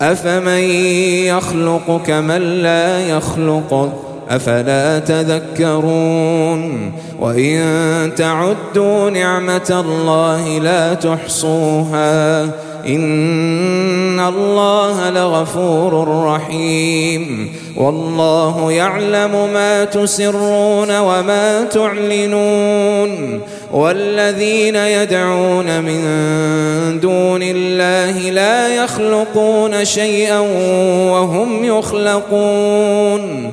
أفمن يخلق كمن لا يخلق؟ أفلا تذكرون؟ وإن تعدوا نعمة الله لا تحصوها. إن الله لغفور رحيم. والله يعلم ما تسرون وما تعلنون. والذين يدعون من دون الله لا يخلقون شيئا وهم يخلقون.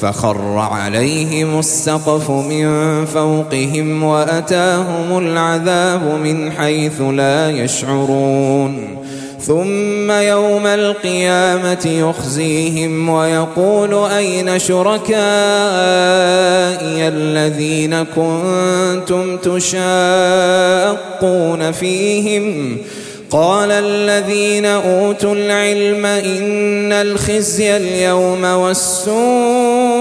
فخر عليهم السقف من فوقهم وأتاهم العذاب من حيث لا يشعرون. ثم يوم القيامة يخزيهم ويقول أين شركائي الذين كنتم تشاقون فيهم؟ قال الذين أوتوا العلم إن الخزي اليوم والسوء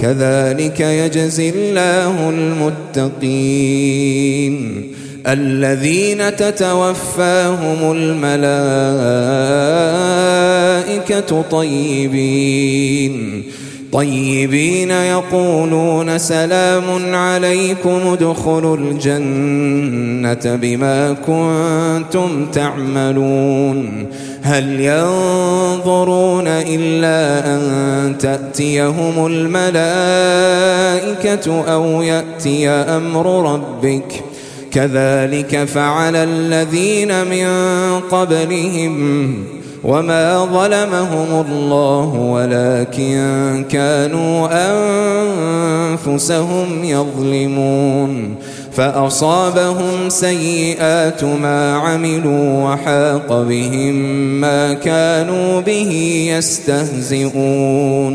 كذلك يجزي الله المتقين. الذين تتوفاهم الملائكة طيبين. طيبين يقولون سلام عليكم ادخلوا الجنة بما كنتم تعملون. هل ينظرون إلا أن تأتيهم الملائكة أو يأتي أمر ربك. كذلك فعل الذين من قبلهم وما ظلمهم الله ولكن كانوا أنفسهم يظلمون. فأصابهم سيئات ما عملوا وحاق بهم ما كانوا به يستهزئون.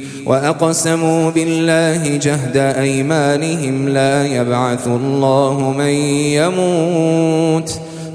وأقسموا بالله جهد أيمانهم لا يبعث الله من يموت.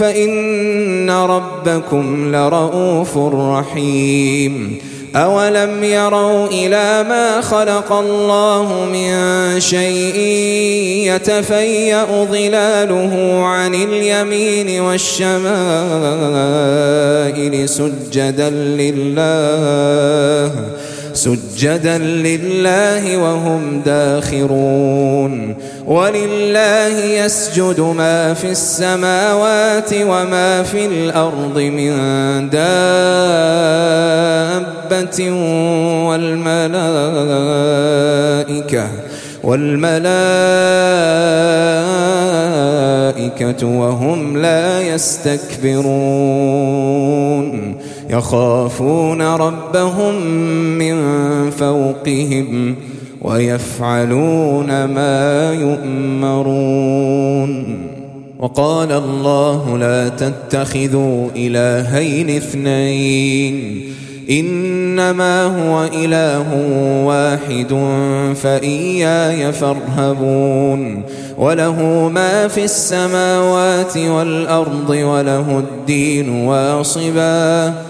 فإن ربكم لرؤوف رحيم. أولم يروا إلى ما خلق الله من شيء يتفيأ ظلاله عن اليمين والشمائل سجدا لله سجدا لله وهم داخرون. ولله يسجد ما في السماوات وما في الأرض من دابة والملائكة والملائكة وهم لا يستكبرون. يخافون ربهم من فوقهم ويفعلون ما يؤمرون. وقال الله لا تتخذوا إلهين اثنين إنما هو إله واحد فإياي فارهبون. وله ما في السماوات والأرض وله الدين واصباً.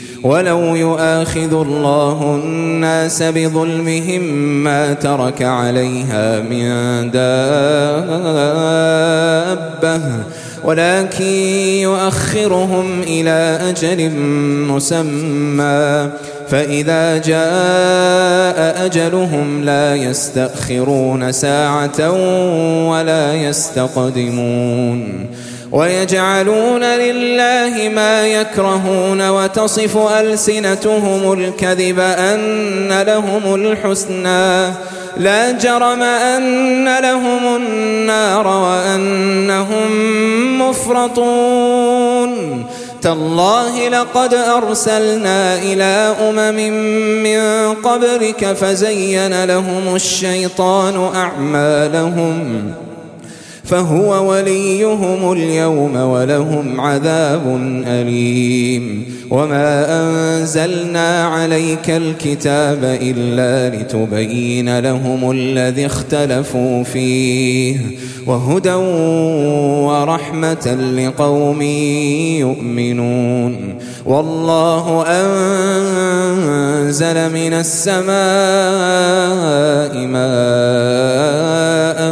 ولو يؤاخذ الله الناس بظلمهم ما ترك عليها من دابة ولكن يؤخرهم إلى أجل مسمى فإذا جاء أجلهم لا يستأخرون ساعة ولا يستقدمون. ويجعلون لله ما يكرهون وتصف ألسنتهم الكذب أن لهم الحسنى. لا جرم أن لهم النار وأنهم مفرطون. تالله لقد أرسلنا إلى أمم من قبلك فزين لهم الشيطان أعمالهم. فهو وليهم اليوم ولهم عذاب أليم. وما أنزلنا عليك الكتاب إلا لتبين لهم الذي اختلفوا فيه. وهدى ورحمة لقوم يؤمنون. والله أنزل من السماء ماء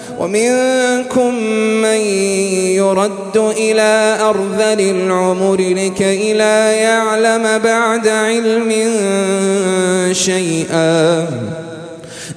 ومنكم من يرد إلى أرذل العمر لكي لا يعلم بعد علم شيئا.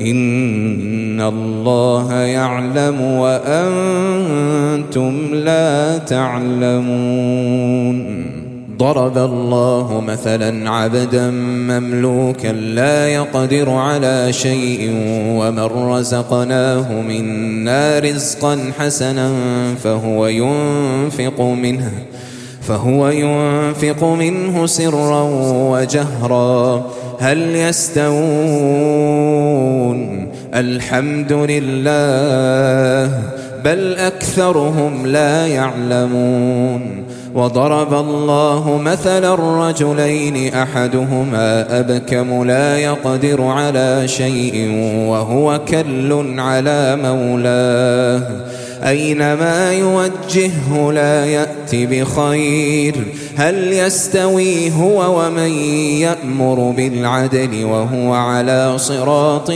إن الله يعلم وأنتم لا تعلمون. ضرب الله مثلا عبدا مملوكا لا يقدر على شيء ومن رزقناه منا رزقا حسنا فهو ينفق منه فهو ينفق منه سرا وجهرا. هل يستوون الحمد لله بل أكثرهم لا يعلمون وضرب الله مثلا الرجلين أحدهما أبكم لا يقدر على شيء وهو كل على مولاه أينما يوجهه لا يات بخير. هل يستوي هو ومن يأمر بالعدل وهو على صراط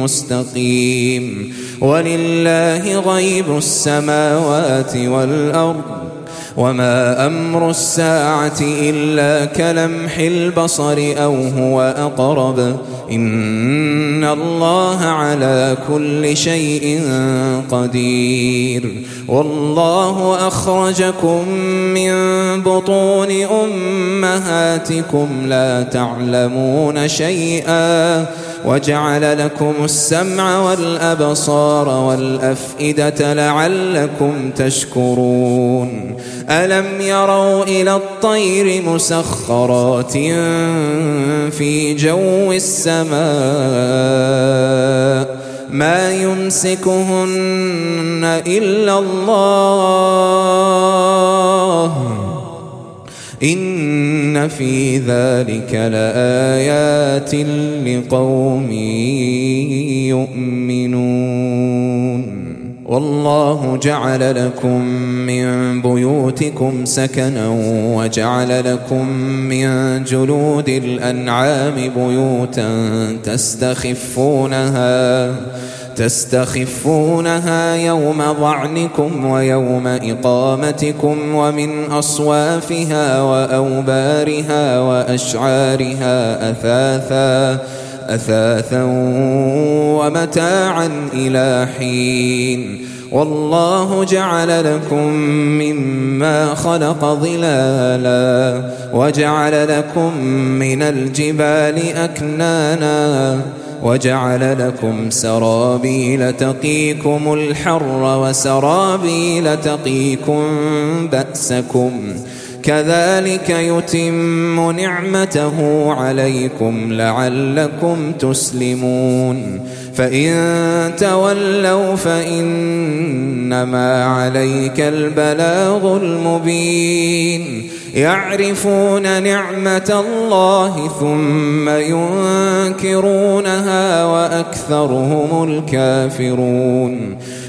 مستقيم؟ ولله غيب السماوات والأرض. وما أمر الساعة الا كلمح البصر أو هو اقرب ان الله على كل شيء قدير والله اخرجكم من بطون امهاتكم لا تعلمون شيئا وجعل لكم السمع والأبصار والأفئدة لعلكم تشكرون. ألم يروا إلى الطير مسخرات في جو السماء؟ ما يمسكهن إلا الله. إن في ذلك لآيات لقوم يؤمنون. والله جعل لكم من بيوتكم سكنا وجعل لكم من جلود الأنعام بيوتا تستخفونها تستخفونها يوم ظعنكم ويوم إقامتكم ومن أصوافها وأوبارها وأشعارها أثاثا أثاثا ومتاعا إلى حين. والله جعل لكم مما خلق ظلالا وجعل لكم من الجبال أكنانا وجعل لكم سرابيل تقيكم الحر وسرابيل تقيكم بأسكم كذلك يتم نعمته عليكم لعلكم تسلمون. فإن تولوا فإنما عليك البلاغ المبين. يعرفون نعمة الله ثم ينكرونها وأكثرهم الكافرون.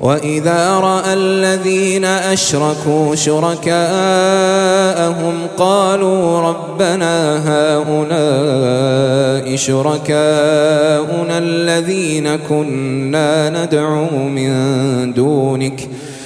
وإذا رأى الذين أشركوا شركاءهم قالوا ربنا هؤلاء شركاؤنا الذين كنا ندعو من دونك ۖ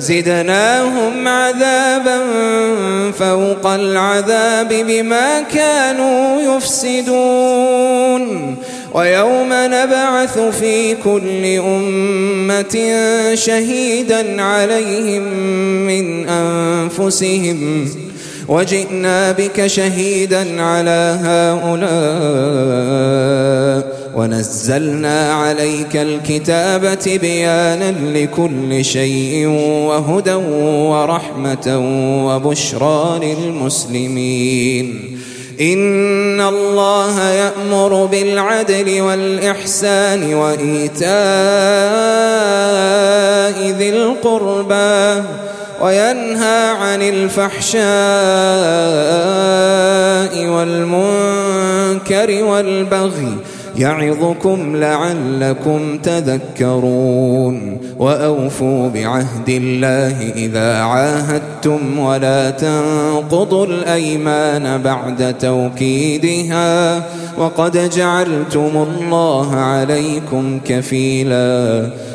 زدناهم عذابا فوق العذاب بما كانوا يفسدون. ويوم نبعث في كل أمة شهيدا عليهم من أنفسهم. وجئنا بك شهيدا على هؤلاء. ونزلنا عليك الكتاب تبيانا لكل شيء وهدى ورحمة وبشرى للمسلمين. إن الله يأمر بالعدل والإحسان وإيتاء ذي القربى وينهى عن الفحشاء والمنكر والبغي يعظكم لعلكم تذكرون وأوفوا بعهد الله إذا عاهدتم ولا تنقضوا الأيمان بعد توكيدها وقد جعلتم الله عليكم كفيلا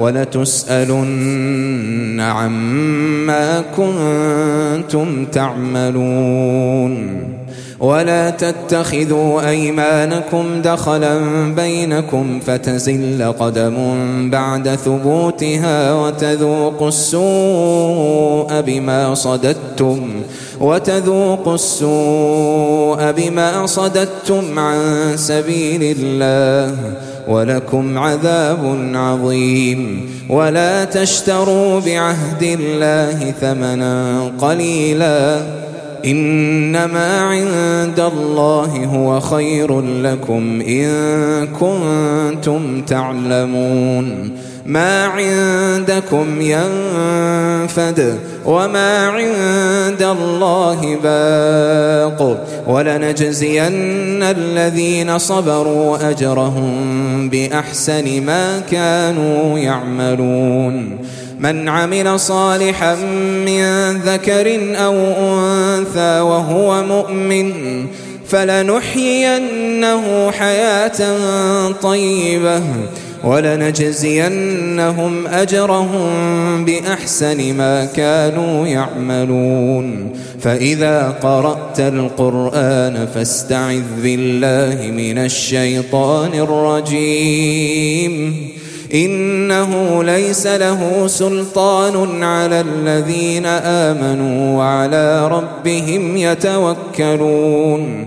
ولتسألن عما كنتم تعملون ولا تتخذوا أيمانكم دخلا بينكم فتزل قدم بعد ثبوتها وتذوقوا السوء بما صددتم وتذوقوا السوء بما صددتم عن سبيل الله ولكم عذاب عظيم ولا تشتروا بعهد الله ثمنا قليلا إنما عند الله هو خير لكم إن كنتم تعلمون ما عندكم ينفد وما عند الله باق ولنجزين الذين صبروا أجرهم بأحسن ما كانوا يعملون من عمل صالحا من ذكر أو أنثى وهو مؤمن فلنحيينه حياة طيبة ولنجزينهم أجرهم بأحسن ما كانوا يعملون. فإذا قرأت القرآن فاستعذ بالله من الشيطان الرجيم. إنه ليس له سلطان على الذين آمنوا وعلى ربهم يتوكلون.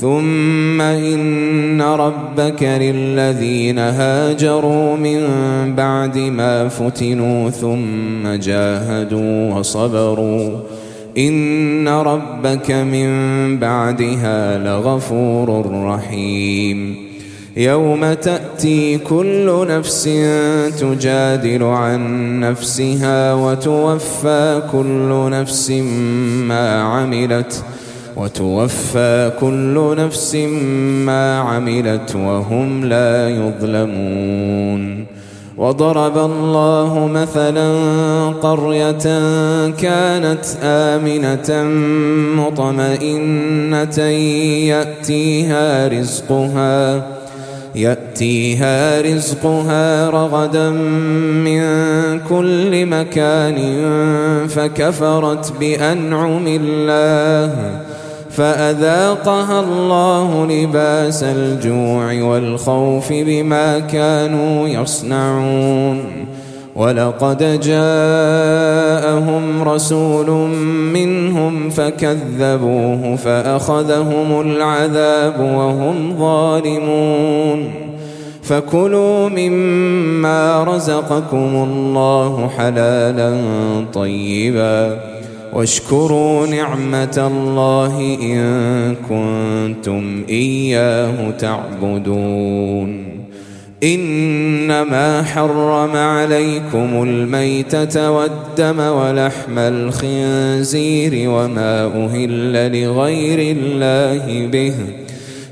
ثم إن ربك للذين هاجروا من بعد ما فتنوا ثم جاهدوا وصبروا إن ربك من بعدها لغفور رحيم يوم تأتي كل نفس تجادل عن نفسها وتوفى كل نفس ما عملت ۖ وتوفى كل نفس ما عملت وهم لا يظلمون. وضرب الله مثلا قرية كانت آمنة مطمئنة يأتيها رزقها يأتيها رزقها رغدا من كل مكان فكفرت بأنعم الله. فأذاقها الله لباس الجوع والخوف بما كانوا يصنعون. ولقد جاءهم رسول منهم فكذبوه فأخذهم العذاب وهم ظالمون. فكلوا مما رزقكم الله حلالا طيبا. واشكروا نعمة الله إن كنتم إياه تعبدون. إنما حرم عليكم الميتة والدم ولحم الخنزير وما أهل لغير الله به.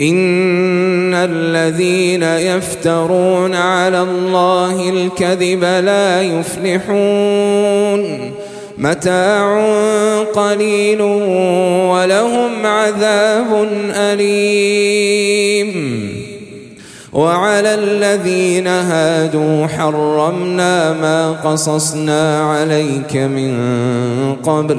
إن الذين يفترون على الله الكذب لا يفلحون. متاع قليل ولهم عذاب أليم. وعلى الذين هادوا حرمنا ما قصصنا عليك من قبل.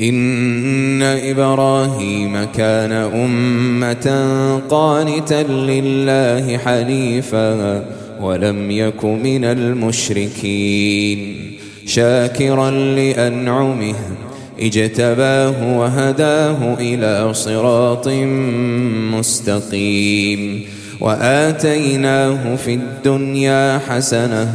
إن إبراهيم كان أمة قانتا لله حنيفا ولم يك من المشركين شاكرا لأنعمه اجتباه وهداه إلى صراط مستقيم وآتيناه في الدنيا حسنة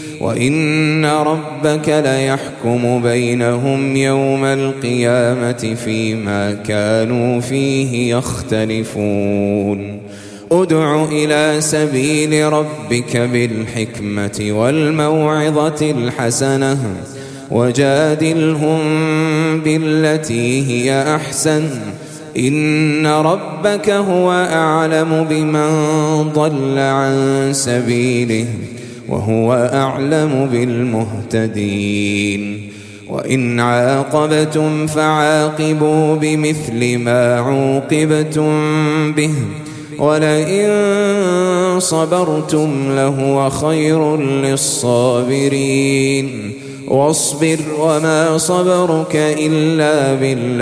وإن ربك ليحكم بينهم يوم القيامة فيما كانوا فيه يختلفون ادع إلى سبيل ربك بالحكمة والموعظة الحسنة وجادلهم بالتي هي أحسن إن ربك هو أعلم بمن ضل عن سبيله وهو أعلم بالمهتدين. وإن عاقبتم فعاقبوا بمثل ما عوقبتم به ولئن صبرتم لهو خير للصابرين. واصبر وما صبرك إلا بالله.